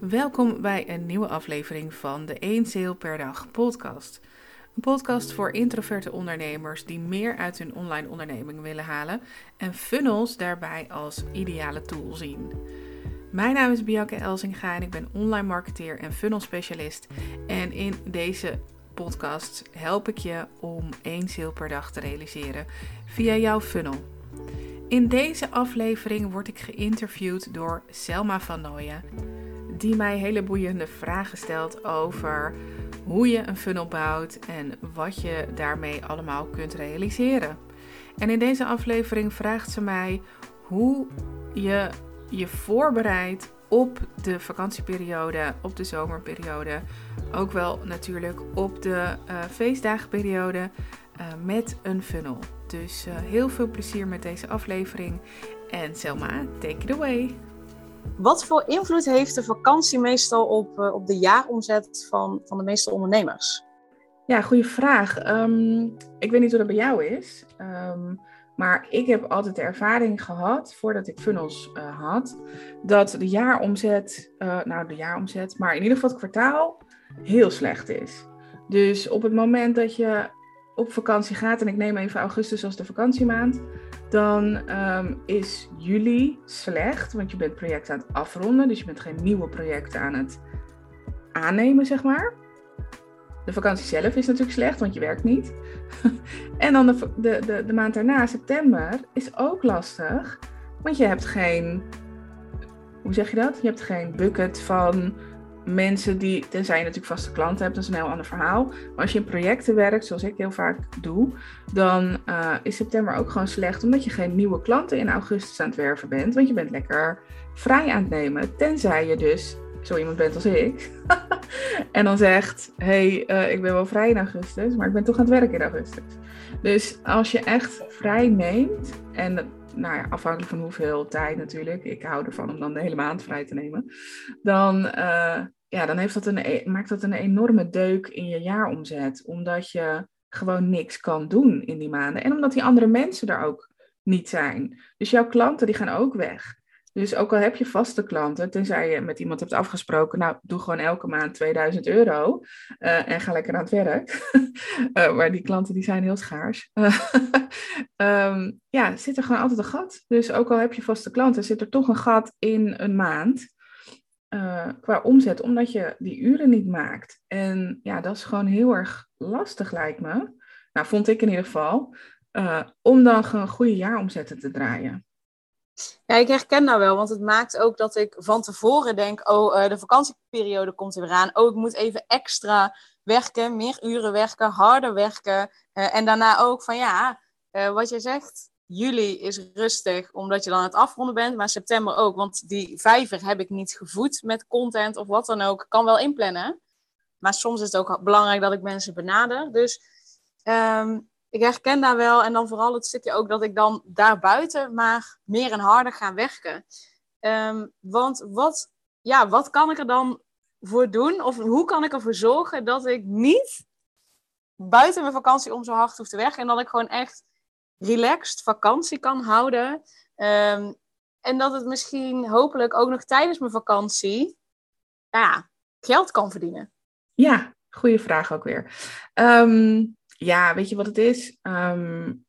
Welkom bij een nieuwe aflevering van de 1 Sale per dag podcast. Een podcast voor introverte ondernemers die meer uit hun online onderneming willen halen en funnels daarbij als ideale tool zien. Mijn naam is Bianca Elsinga en ik ben online marketeer en funnel specialist. En in deze podcast help ik je om één sale per dag te realiseren via jouw funnel. In deze aflevering word ik geïnterviewd door Selma van Nooyen, die mij hele boeiende vragen stelt over hoe je een funnel bouwt en wat je daarmee allemaal kunt realiseren. En in deze aflevering vraagt ze mij hoe je je voorbereidt op de vakantieperiode, op de zomerperiode, ook wel natuurlijk op de uh, feestdagenperiode uh, met een funnel. Dus uh, heel veel plezier met deze aflevering. En Selma, take it away. Wat voor invloed heeft de vakantie meestal op, uh, op de jaaromzet van, van de meeste ondernemers? Ja, goede vraag. Um, ik weet niet hoe dat bij jou is. Um, maar ik heb altijd de ervaring gehad, voordat ik funnels uh, had, dat de jaaromzet, nou de jaaromzet, maar in ieder geval het kwartaal heel slecht is. Dus op het moment dat je op vakantie gaat, en ik neem even augustus als de vakantiemaand, dan um, is juli slecht, want je bent projecten aan het afronden, dus je bent geen nieuwe projecten aan het aannemen, zeg maar. De vakantie zelf is natuurlijk slecht, want je werkt niet. en dan de, de, de, de maand daarna, september, is ook lastig, want je hebt geen, hoe zeg je dat? Je hebt geen bucket van mensen die, tenzij je natuurlijk vaste klanten hebt, dat is een heel ander verhaal. Maar als je in projecten werkt, zoals ik heel vaak doe, dan uh, is september ook gewoon slecht, omdat je geen nieuwe klanten in augustus aan het werven bent, want je bent lekker vrij aan het nemen, tenzij je dus zo iemand bent als ik, en dan zegt, hey, uh, ik ben wel vrij in augustus, maar ik ben toch aan het werken in augustus. Dus als je echt vrij neemt, en nou ja, afhankelijk van hoeveel tijd natuurlijk, ik hou ervan om dan de hele maand vrij te nemen, dan, uh, ja, dan heeft dat een, e-, maakt dat een enorme deuk in je jaaromzet. Omdat je gewoon niks kan doen in die maanden. En omdat die andere mensen er ook niet zijn. Dus jouw klanten die gaan ook weg. Dus ook al heb je vaste klanten, tenzij je met iemand hebt afgesproken, nou doe gewoon elke maand 2000 euro uh, en ga lekker aan het werk. uh, maar die klanten die zijn heel schaars. um, ja, zit er gewoon altijd een gat. Dus ook al heb je vaste klanten, zit er toch een gat in een maand uh, qua omzet, omdat je die uren niet maakt. En ja, dat is gewoon heel erg lastig, lijkt me. Nou, vond ik in ieder geval. Uh, om dan gewoon goede jaaromzetten te draaien. Ja, ik herken dat wel, want het maakt ook dat ik van tevoren denk: oh, uh, de vakantieperiode komt er weer aan. Oh, ik moet even extra werken, meer uren werken, harder werken. en daarna ook van ja, wat je zegt, juli is rustig, omdat je dan aan het afronden bent. Maar september ook, want die vijver heb ik niet gevoed met content of wat dan ook. Kan wel inplannen. Maar soms is het ook belangrijk dat ik mensen benader. Dus um, ik herken daar wel. En dan vooral het stukje ook dat ik dan daarbuiten maar meer en harder ga werken. Um, want wat, ja, wat kan ik er dan voor doen? Of hoe kan ik ervoor zorgen dat ik niet buiten mijn vakantie om zo hard hoef te werken. En dat ik gewoon echt relaxed vakantie kan houden. Um, en dat het misschien hopelijk ook nog tijdens mijn vakantie ja, geld kan verdienen. Ja, goede vraag ook weer. Um, ja, weet je wat het is? Um,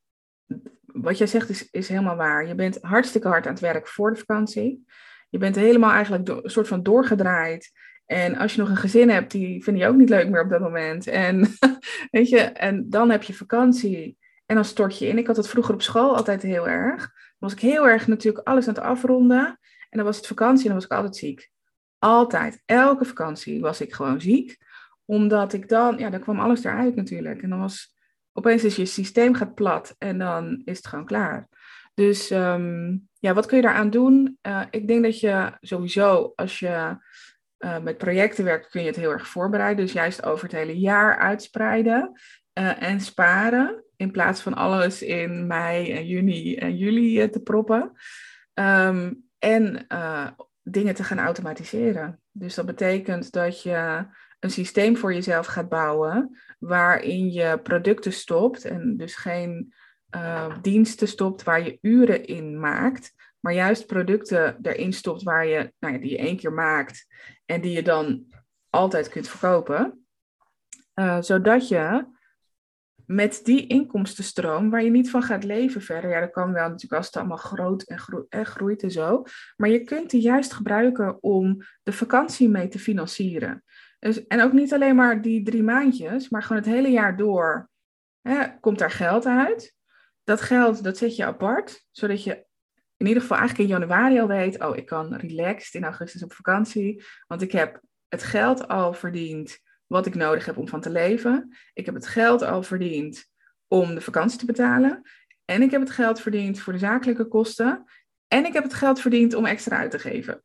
wat jij zegt is, is helemaal waar. Je bent hartstikke hard aan het werk voor de vakantie. Je bent helemaal eigenlijk een soort van doorgedraaid. En als je nog een gezin hebt, die vind je ook niet leuk meer op dat moment. En, weet je, en dan heb je vakantie. En dan stort je in. Ik had het vroeger op school altijd heel erg. Dan was ik heel erg natuurlijk alles aan het afronden. En dan was het vakantie en dan was ik altijd ziek. Altijd. Elke vakantie was ik gewoon ziek. Omdat ik dan, ja, dan kwam alles eruit natuurlijk. En dan was, opeens is je systeem gaat plat en dan is het gewoon klaar. Dus um, ja, wat kun je daaraan doen? Uh, ik denk dat je sowieso, als je uh, met projecten werkt, kun je het heel erg voorbereiden. Dus juist over het hele jaar uitspreiden uh, en sparen. In plaats van alles in mei en juni en juli te proppen. Um, en uh, dingen te gaan automatiseren. Dus dat betekent dat je een systeem voor jezelf gaat bouwen. waarin je producten stopt. En dus geen diensten stopt waar je uren in maakt. maar juist producten erin stopt waar je, nou ja, die je één keer maakt en die je dan altijd kunt verkopen. Zodat je met die inkomstenstroom, waar je niet van gaat leven verder, ja, dat kan wel natuurlijk als het allemaal groot en, en groeit en zo, maar je kunt die juist gebruiken om de vakantie mee te financieren. Dus, en ook niet alleen maar die drie maandjes, maar gewoon het hele jaar door hè, komt daar geld uit. Dat geld, dat zet je apart, zodat je in ieder geval eigenlijk in januari al weet, oh, ik kan relaxed in augustus op vakantie, want ik heb het geld al verdiend wat ik nodig heb om van te leven. Ik heb het geld al verdiend om de vakantie te betalen. En ik heb het geld verdiend voor de zakelijke kosten. En ik heb het geld verdiend om extra uit te geven.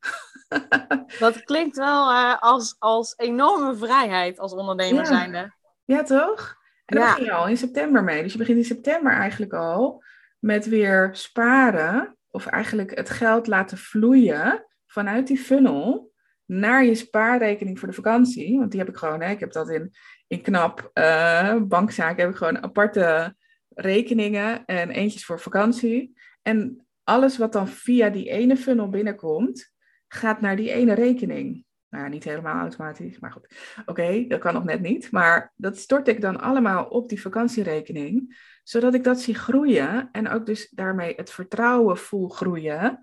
Dat klinkt wel uh, als, als enorme vrijheid als ondernemer ja. zijnde. Ja, toch? En daar begin je al in september mee. Dus je begint in september eigenlijk al met weer sparen. Of eigenlijk het geld laten vloeien vanuit die funnel naar je spaarrekening voor de vakantie. Want die heb ik gewoon, hè, ik heb dat in, in knap uh, bankzaken, heb ik gewoon aparte rekeningen en eentjes voor vakantie. En alles wat dan via die ene funnel binnenkomt, gaat naar die ene rekening. Nou niet helemaal automatisch, maar goed. Oké, dat kan nog net niet. Maar dat stort ik dan allemaal op die vakantierekening, zodat ik dat zie groeien en ook dus daarmee het vertrouwen voel groeien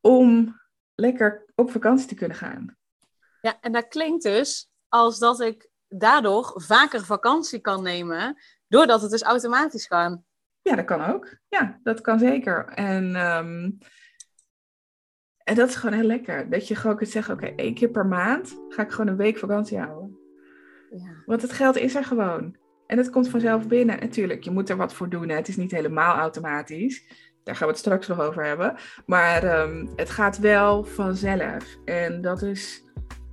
om lekker op vakantie te kunnen gaan. Ja, en dat klinkt dus als dat ik daardoor vaker vakantie kan nemen, doordat het dus automatisch kan. Ja, dat kan ook. Ja, dat kan zeker. En, um, en dat is gewoon heel lekker. Dat je gewoon kunt zeggen, oké, één keer per maand ga ik gewoon een week vakantie houden. Ja. Want het geld is er gewoon. En het komt vanzelf binnen. Natuurlijk, je moet er wat voor doen. Hè. Het is niet helemaal automatisch. Daar gaan we het straks nog over hebben. Maar um, het gaat wel vanzelf. En dat is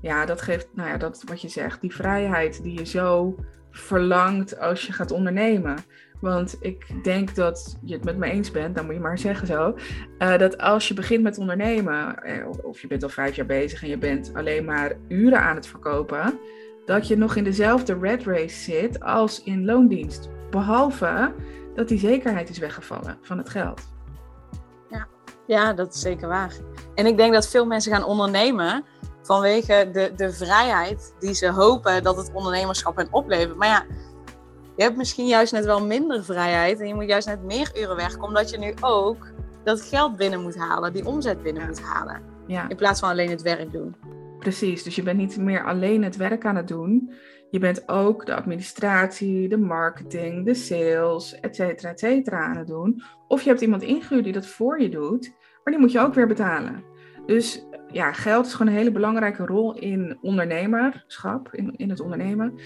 ja, dat geeft, nou ja, dat wat je zegt, die vrijheid die je zo verlangt als je gaat ondernemen. Want ik denk dat je het met me eens bent, dan moet je maar zeggen zo. Uh, dat als je begint met ondernemen, eh, of je bent al vijf jaar bezig en je bent alleen maar uren aan het verkopen, dat je nog in dezelfde red race zit als in loondienst. Behalve dat die zekerheid is weggevallen van het geld. Ja, ja dat is zeker waar. En ik denk dat veel mensen gaan ondernemen vanwege de, de vrijheid die ze hopen dat het ondernemerschap hen oplevert. Maar ja, je hebt misschien juist net wel minder vrijheid en je moet juist net meer uren werken, omdat je nu ook dat geld binnen moet halen, die omzet binnen moet halen. Ja. In plaats van alleen het werk doen. Precies, dus je bent niet meer alleen het werk aan het doen. Je bent ook de administratie, de marketing, de sales, et cetera, et cetera aan het doen. Of je hebt iemand ingehuurd die dat voor je doet, maar die moet je ook weer betalen. Dus ja, geld is gewoon een hele belangrijke rol in ondernemerschap, in, in het ondernemen.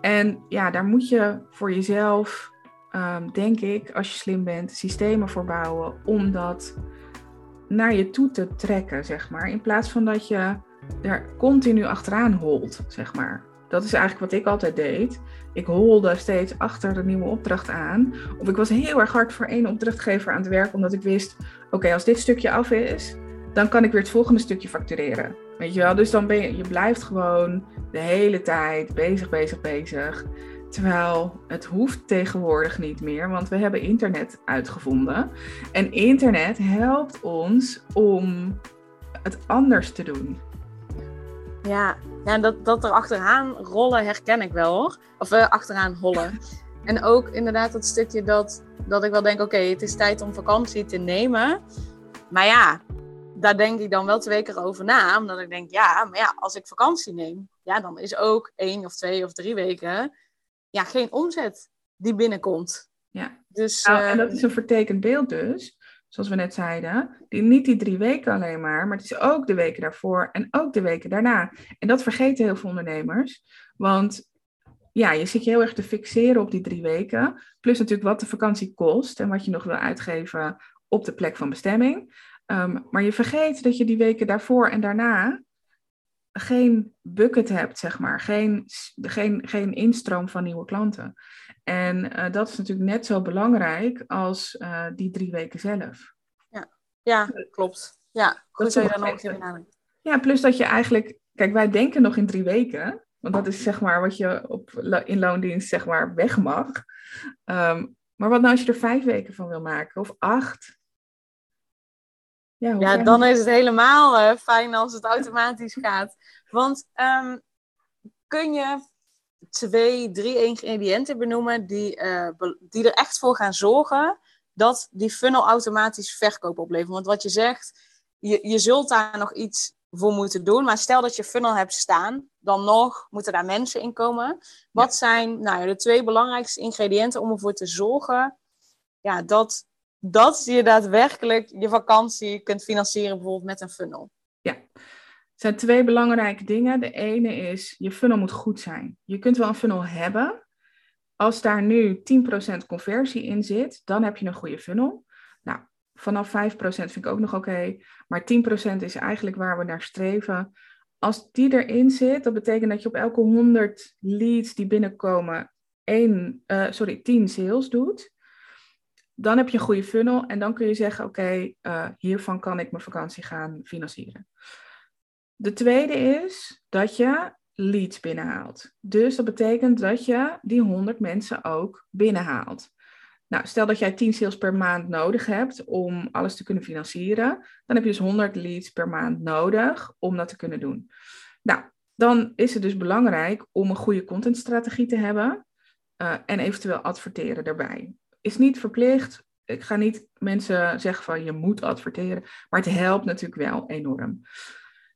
En ja, daar moet je voor jezelf, um, denk ik, als je slim bent, systemen voor bouwen om dat naar je toe te trekken, zeg maar. In plaats van dat je er continu achteraan holt, zeg maar. Dat is eigenlijk wat ik altijd deed. Ik holde steeds achter de nieuwe opdracht aan. Of ik was heel erg hard voor één opdrachtgever aan het werk, omdat ik wist: oké, als dit stukje af is, dan kan ik weer het volgende stukje factureren. Weet je wel? Dus dan ben je, je blijft gewoon de hele tijd bezig, bezig, bezig. Terwijl het hoeft tegenwoordig niet meer, want we hebben internet uitgevonden. En internet helpt ons om het anders te doen. Ja, ja dat, dat er achteraan rollen herken ik wel hoor. Of uh, achteraan hollen. En ook inderdaad dat stukje dat, dat ik wel denk, oké, het is tijd om vakantie te nemen. Maar ja, daar denk ik dan wel twee keer over na. Omdat ik denk, ja, maar ja, als ik vakantie neem, ja, dan is ook één of twee of drie weken ja, geen omzet die binnenkomt. Ja, dus, nou, en dat eh, is een vertekend beeld dus, zoals we net zeiden. Die, niet die drie weken alleen maar, maar het is ook de weken daarvoor en ook de weken daarna. En dat vergeten heel veel ondernemers. Want ja, je zit je heel erg te fixeren op die drie weken. Plus natuurlijk wat de vakantie kost en wat je nog wil uitgeven op de plek van bestemming. Ehm, maar je vergeet dat je die weken daarvoor en daarna geen bucket hebt, zeg maar. Geen, geen, geen instroom van nieuwe klanten. En uh, dat is natuurlijk net zo belangrijk als uh, die drie weken zelf. Ja, ja klopt. Ja, goed dat je dan ook even Ja, plus dat je eigenlijk... Kijk, wij denken nog in drie weken. Want dat is zeg maar wat je op, in loondienst zeg maar weg mag. Um, maar wat nou als je er vijf weken van wil maken? Of acht? Ja, dan is het helemaal eh, fijn als het automatisch gaat. Want ehm, kun je twee, drie ingrediënten benoemen die, eh, die er echt voor gaan zorgen dat die funnel automatisch verkoop oplevert? Want wat je zegt, je, je zult daar nog iets voor moeten doen. Maar stel dat je funnel hebt staan, dan nog moeten daar mensen in komen. Wat zijn nou, ja, de twee belangrijkste ingrediënten om ervoor te zorgen ja, dat, dat je daadwerkelijk je vakantie kunt financieren, bijvoorbeeld met een funnel? Het zijn twee belangrijke dingen. De ene is, je funnel moet goed zijn. Je kunt wel een funnel hebben. Als daar nu 10% conversie in zit, dan heb je een goede funnel. Nou, vanaf 5% vind ik ook nog oké. maar 10% is eigenlijk waar we naar streven. Als die erin zit, dat betekent dat je op elke 100 leads die binnenkomen, één, eh, sorry, 10 sales doet. Dan heb je een goede funnel en dan kun je zeggen, oké, eh, hiervan kan ik mijn vakantie gaan financieren. De tweede is dat je leads binnenhaalt. Dus dat betekent dat je die 100 mensen ook binnenhaalt. Nou, stel dat jij 10 sales per maand nodig hebt om alles te kunnen financieren, dan heb je dus 100 leads per maand nodig om dat te kunnen doen. Nou, dan is het dus belangrijk om een goede contentstrategie te hebben eh, en eventueel adverteren daarbij. Is niet verplicht. Ik ga niet mensen zeggen van je moet adverteren, maar het helpt natuurlijk wel enorm.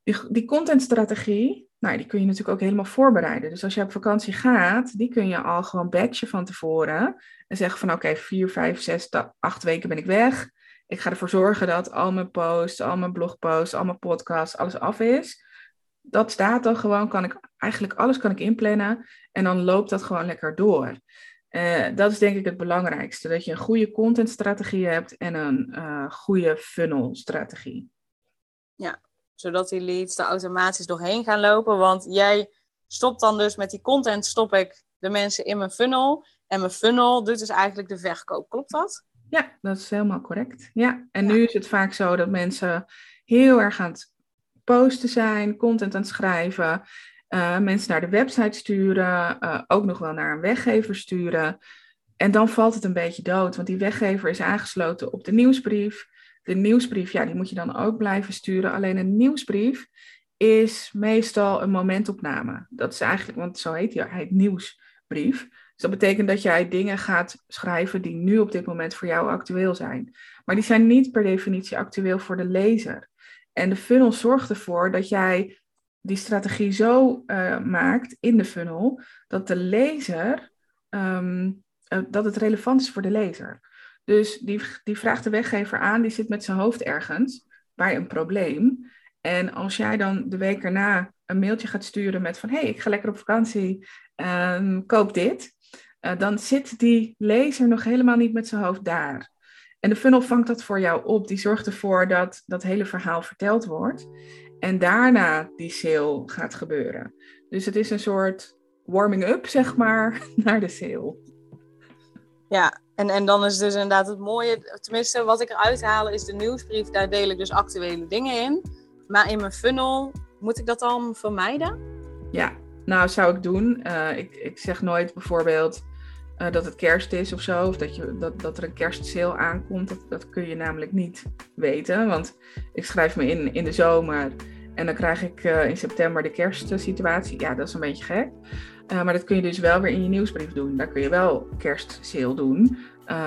Die, die contentstrategie, nou, die kun je natuurlijk ook helemaal voorbereiden. Dus als je op vakantie gaat, die kun je al gewoon batchen van tevoren. En zeggen van oké, vier, vijf, zes, acht weken ben ik weg. Ik ga ervoor zorgen dat al mijn posts, al mijn blogposts, al mijn podcasts, alles af is. Dat staat dan gewoon, kan ik eigenlijk alles kan ik inplannen. En dan loopt dat gewoon lekker door. Eh, dat is denk ik het belangrijkste. Dat je een goede contentstrategie hebt en een eh, goede funnelstrategie. zodat die leads er automatisch doorheen gaan lopen. Want jij stopt dan dus met die content, stop ik de mensen in mijn funnel. En mijn funnel doet dus eigenlijk de verkoop. Klopt dat? Ja, dat is helemaal correct. Ja, en Ja. nu is het vaak zo dat mensen heel erg aan het posten zijn, content aan het schrijven, eh, mensen naar de website sturen, eh, ook nog wel naar een weggever sturen. En dan valt het een beetje dood, want die weggever is aangesloten op de nieuwsbrief. De nieuwsbrief, ja, die moet je dan ook blijven sturen. Alleen een nieuwsbrief is meestal een momentopname. Dat is eigenlijk, want zo heet hij heet nieuwsbrief. Dus dat betekent dat jij dingen gaat schrijven die nu op dit moment voor jou actueel zijn. Maar die zijn niet per definitie actueel voor de lezer. En de funnel zorgt ervoor dat jij die strategie zo eh, maakt in de funnel dat de lezer, ehm, eh, dat het relevant is voor de lezer. Dus die, die vraagt de weggever aan, die zit met zijn hoofd ergens bij een probleem. En als jij dan de week erna een mailtje gaat sturen met van hey, ik ga lekker op vakantie, ehm, koop dit. Uh, dan zit die lezer nog helemaal niet met zijn hoofd daar. En de funnel vangt dat voor jou op. Die zorgt ervoor dat dat hele verhaal verteld wordt. En daarna die sale gaat gebeuren. Dus het is een soort warming-up, zeg maar, naar de sale. Ja, en, en dan is dus inderdaad het mooie, tenminste wat ik eruit haal is de nieuwsbrief. Daar deel ik dus actuele dingen in. Maar in mijn funnel, moet ik dat dan vermijden? Ja, nou zou ik doen. Uh, ik, ik zeg nooit bijvoorbeeld uh, dat het kerst is of zo. Of dat, je, dat, dat er een kerstsale aankomt. Dat, dat kun je namelijk niet weten. Want ik schrijf me in in de zomer. En dan krijg ik uh, in september de kerstsituatie. Ja, dat is een beetje gek. Uh, maar dat kun je dus wel weer in je nieuwsbrief doen. Daar kun je wel kerstsale doen,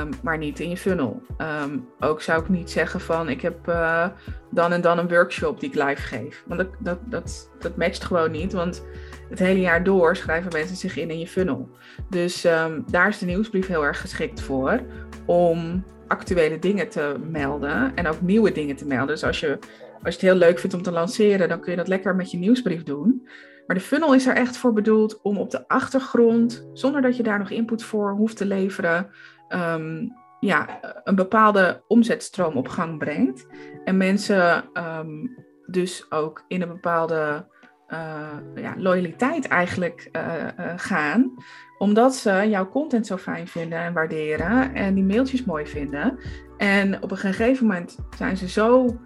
um, maar niet in je funnel. Um, ook zou ik niet zeggen van ik heb uh, dan en dan een workshop die ik live geef. Want dat, dat, dat, dat matcht gewoon niet. Want het hele jaar door schrijven mensen zich in in je funnel. Dus um, daar is de nieuwsbrief heel erg geschikt voor. Om actuele dingen te melden en ook nieuwe dingen te melden. Dus als je, als je het heel leuk vindt om te lanceren, dan kun je dat lekker met je nieuwsbrief doen. Maar de funnel is er echt voor bedoeld om op de achtergrond, zonder dat je daar nog input voor hoeft te leveren, um, ja, een bepaalde omzetstroom op gang brengt. En mensen um, dus ook in een bepaalde uh, ja, loyaliteit eigenlijk uh, uh, gaan, omdat ze jouw content zo fijn vinden en waarderen en die mailtjes mooi vinden. En op een gegeven moment zijn ze zo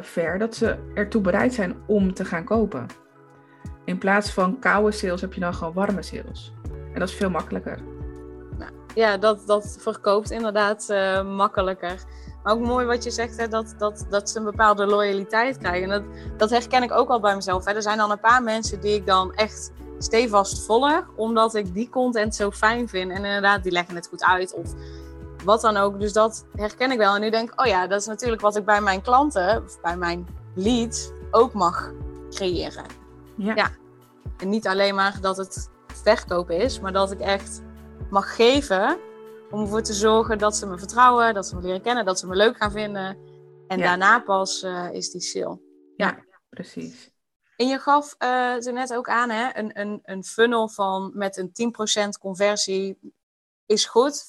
ver dat ze ertoe bereid zijn om te gaan kopen. In plaats van koude sales heb je dan gewoon warme sales. En dat is veel makkelijker. Nou, ja, dat, dat verkoopt inderdaad uh, makkelijker. Maar ook mooi wat je zegt, hè, dat, dat, dat ze een bepaalde loyaliteit krijgen. En dat, dat herken ik ook al bij mezelf. Hè. Er zijn dan een paar mensen die ik dan echt stevast volg, omdat ik die content zo fijn vind. En inderdaad, die leggen het goed uit of wat dan ook. Dus dat herken ik wel. En nu denk ik, oh ja, dat is natuurlijk wat ik bij mijn klanten, of bij mijn leads, ook mag creëren. Ja. ja. En niet alleen maar dat het verkopen is, maar dat ik echt mag geven om ervoor te zorgen dat ze me vertrouwen, dat ze me leren kennen, dat ze me leuk gaan vinden. En daarna pas uh, is die sale. Ja, precies. En je gaf uh, er net ook aan, hè, een, een, een funnel van met een 10% conversie is goed, 5%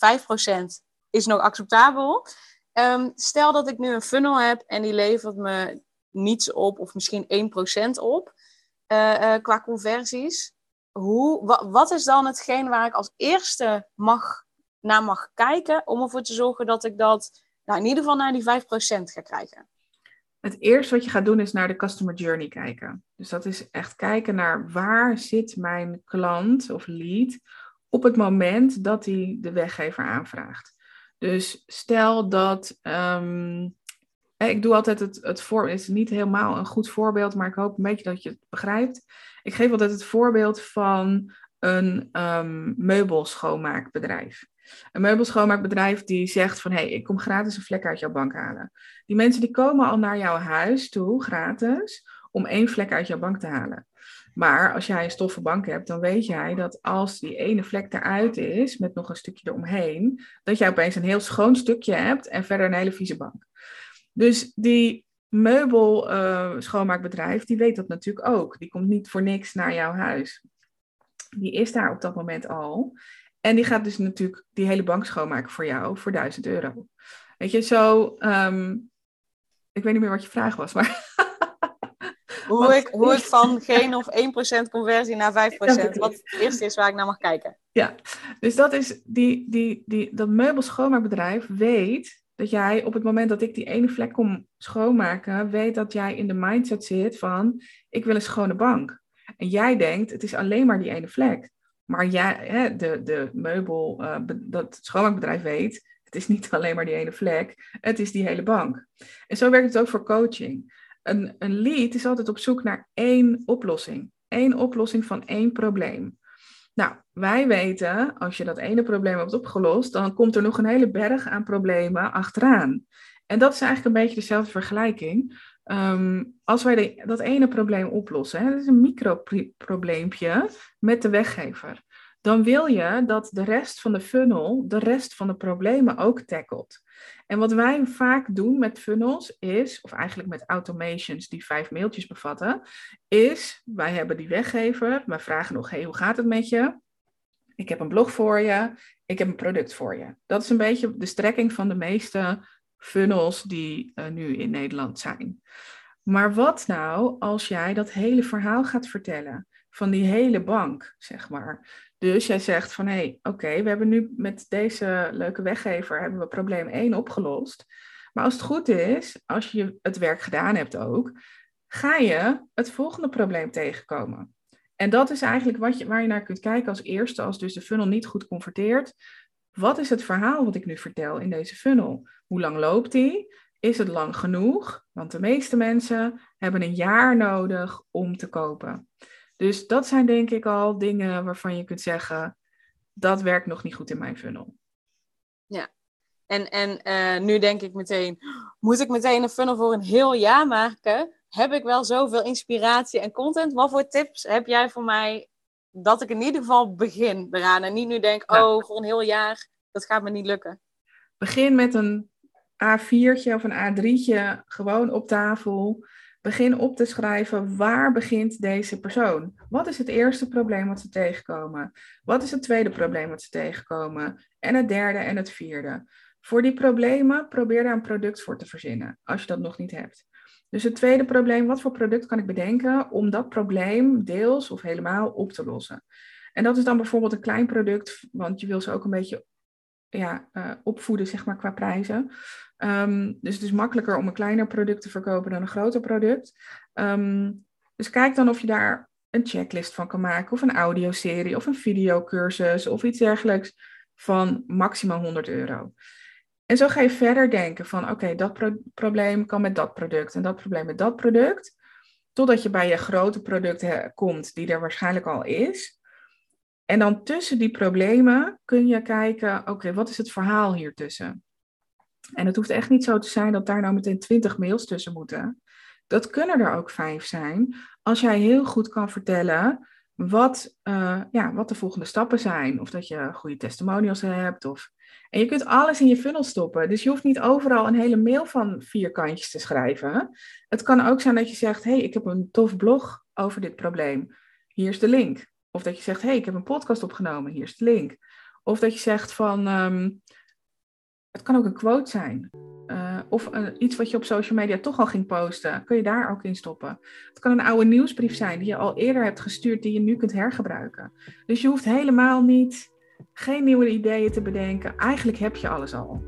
is nog acceptabel. Um, stel dat ik nu een funnel heb en die levert me niets op, of misschien 1% op uh, qua conversies. Hoe, wa, wat is dan hetgeen waar ik als eerste mag naar mag kijken om ervoor te zorgen dat ik dat nou, in ieder geval naar die 5% ga krijgen? Het eerste wat je gaat doen is naar de customer journey kijken. Dus dat is echt kijken naar waar zit mijn klant of lead op het moment dat hij de weggever aanvraagt. Dus stel dat, um, ik doe altijd het, het voor, het is niet helemaal een goed voorbeeld, maar ik hoop een beetje dat je het begrijpt. Ik geef altijd het voorbeeld van een um, meubelschoonmaakbedrijf. Een meubelschoonmaakbedrijf die zegt van hé, hey, ik kom gratis een vlek uit jouw bank halen. Die mensen die komen al naar jouw huis toe, gratis, om één vlek uit jouw bank te halen. Maar als jij een stoffen bank hebt, dan weet jij dat als die ene vlek eruit is, met nog een stukje eromheen, dat jij opeens een heel schoon stukje hebt en verder een hele vieze bank. Dus die meubel uh, schoonmaakbedrijf, die weet dat natuurlijk ook. Die komt niet voor niks naar jouw huis. Die is daar op dat moment al. En die gaat dus natuurlijk die hele bank schoonmaken voor jou voor 1000 euro. Weet je, zo. Um, ik weet niet meer wat je vraag was, maar. hoe, ik, hoe ik van geen of 1% conversie naar 5%. Wat het eerste is waar ik naar mag kijken. Ja, dus dat is die, die, die, dat meubelschoonmaakbedrijf weet dat jij op het moment dat ik die ene vlek kom schoonmaken, weet dat jij in de mindset zit van ik wil een schone bank. En jij denkt, het is alleen maar die ene vlek. Maar jij, hè, de, de meubel, uh, dat schoonmaakbedrijf weet, het is niet alleen maar die ene vlek, het is die hele bank. En zo werkt het ook voor coaching. Een, een lead is altijd op zoek naar één oplossing. Eén oplossing van één probleem. Nou, wij weten, als je dat ene probleem hebt opgelost, dan komt er nog een hele berg aan problemen achteraan. En dat is eigenlijk een beetje dezelfde vergelijking. Ehm, als wij dat ene probleem oplossen, hè, dat is een microprobleempje met de weggever, dan wil je dat de rest van de funnel de rest van de problemen ook tackelt. En wat wij vaak doen met funnels is, of eigenlijk met automations die vijf mailtjes bevatten, is wij hebben die weggever, wij vragen nog, hey, hoe gaat het met je? Ik heb een blog voor je, ik heb een product voor je. Dat is een beetje de strekking van de meeste funnels die uh, nu in Nederland zijn. Maar wat nou als jij dat hele verhaal gaat vertellen van die hele bank, zeg maar. Dus jij zegt van hé, hey, oké, we hebben nu met deze leuke weggever hebben we probleem 1 opgelost. Maar als het goed is, als je het werk gedaan hebt ook, ga je het volgende probleem tegenkomen. En dat is eigenlijk wat je, waar je naar kunt kijken als eerste, als dus de funnel niet goed converteert. Wat is het verhaal wat ik nu vertel in deze funnel? Hoe lang loopt die? Is het lang genoeg? Want de meeste mensen hebben een jaar nodig om te kopen. Dus dat zijn denk ik al dingen waarvan je kunt zeggen, dat werkt nog niet goed in mijn funnel. Ja, en, en uh, nu denk ik meteen, moet ik meteen een funnel voor een heel jaar maken? Heb ik wel zoveel inspiratie en content? Wat voor tips heb jij voor mij dat ik in ieder geval begin eraan en niet nu denk, oh, voor een heel jaar, dat gaat me niet lukken? Begin met een A4'tje of een A3'tje gewoon op tafel. Begin op te schrijven waar begint deze persoon? Wat is het eerste probleem wat ze tegenkomen? Wat is het tweede probleem wat ze tegenkomen? En het derde en het vierde. Voor die problemen probeer daar een product voor te verzinnen, als je dat nog niet hebt. Dus het tweede probleem, wat voor product kan ik bedenken om dat probleem deels of helemaal op te lossen? En dat is dan bijvoorbeeld een klein product, want je wil ze ook een beetje ja, uh, opvoeden, zeg maar, qua prijzen. Um, dus het is makkelijker om een kleiner product te verkopen dan een groter product. Um, dus kijk dan of je daar een checklist van kan maken, of een audioserie, of een videocursus, of iets dergelijks van maximaal 100 euro. En zo ga je verder denken van oké, dat probleem kan met dat product en dat probleem met dat product. Totdat je bij je grote product komt, die er waarschijnlijk al is. En dan tussen die problemen kun je kijken, oké, wat is het verhaal hier tussen? En het hoeft echt niet zo te zijn dat daar nou meteen twintig mails tussen moeten. Dat kunnen er ook vijf zijn. Als jij heel goed kan vertellen wat, uh, ja, wat de volgende stappen zijn. Of dat je goede testimonials hebt. Of... En je kunt alles in je funnel stoppen. Dus je hoeft niet overal een hele mail van vier kantjes te schrijven. Het kan ook zijn dat je zegt, hey, ik heb een tof blog over dit probleem. Hier is de link. Of dat je zegt, hey, ik heb een podcast opgenomen. Hier is de link. Of dat je zegt van, um, het kan ook een quote zijn. Uh, of uh, iets wat je op social media toch al ging posten. Kun je daar ook in stoppen. Het kan een oude nieuwsbrief zijn die je al eerder hebt gestuurd, die je nu kunt hergebruiken. Dus je hoeft helemaal niet, geen nieuwe ideeën te bedenken. Eigenlijk heb je alles al.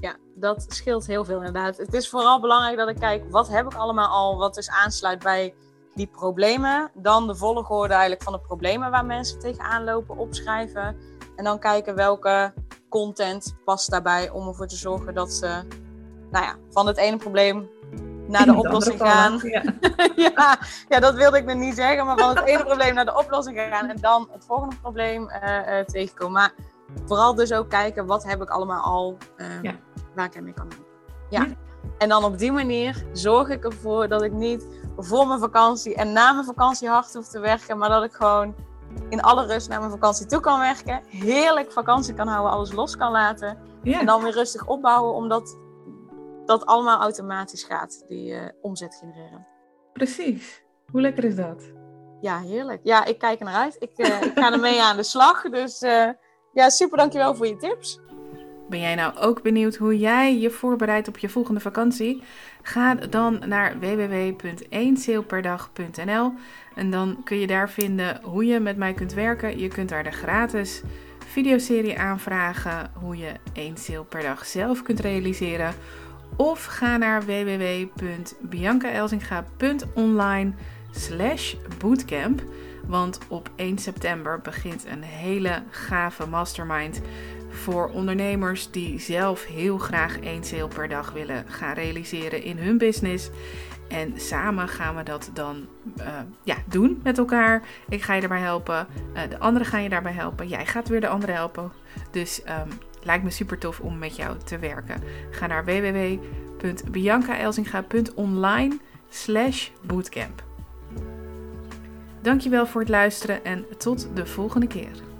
Ja, dat scheelt heel veel inderdaad. Het is vooral belangrijk dat ik kijk, wat heb ik allemaal al, wat dus aansluit bij die problemen. Dan de volgorde eigenlijk van de problemen waar mensen tegenaan lopen opschrijven. En dan kijken welke content past daarbij om ervoor te zorgen dat ze nou ja, van het ene probleem naar de oplossing gaan. Ja. ja. ja, dat wilde ik me niet zeggen, maar van het ene probleem naar de oplossing gaan en dan het volgende probleem uh, uh, tegenkomen. Maar vooral dus ook kijken wat heb ik allemaal al uh, waar ik mee kan helpen. Ja. En dan op die manier zorg ik ervoor dat ik niet voor mijn vakantie en na mijn vakantie hard hoef te werken, maar dat ik gewoon in alle rust naar mijn vakantie toe kan werken. Heerlijk vakantie kan houden, alles los kan laten. En dan weer rustig opbouwen, omdat dat allemaal automatisch gaat, die uh, omzet genereren. Precies. Hoe lekker is dat? Ja, heerlijk. Ja, ik kijk er naar uit. Ik, uh, ik ga ermee aan de slag. Dus uh, ja, super dankjewel voor je tips. Ben jij nou ook benieuwd hoe jij je voorbereidt op je volgende vakantie? Ga dan naar www.1sailperdag.nl en dan kun je daar vinden hoe je met mij kunt werken. Je kunt daar de gratis videoserie aanvragen hoe je één sale per dag zelf kunt realiseren. Of ga naar www.biancaelzinga.online slash bootcamp. Want op 1 september begint een hele gave mastermind voor ondernemers die zelf heel graag één sale per dag willen gaan realiseren in hun business. En samen gaan we dat dan uh, ja, doen met elkaar. Ik ga je daarbij helpen. Uh, de anderen gaan je daarbij helpen. Jij gaat weer de anderen helpen. Dus um, lijkt me super tof om met jou te werken. Ga naar www.biancaelzinga.online slash bootcamp. Dankjewel voor het luisteren en tot de volgende keer.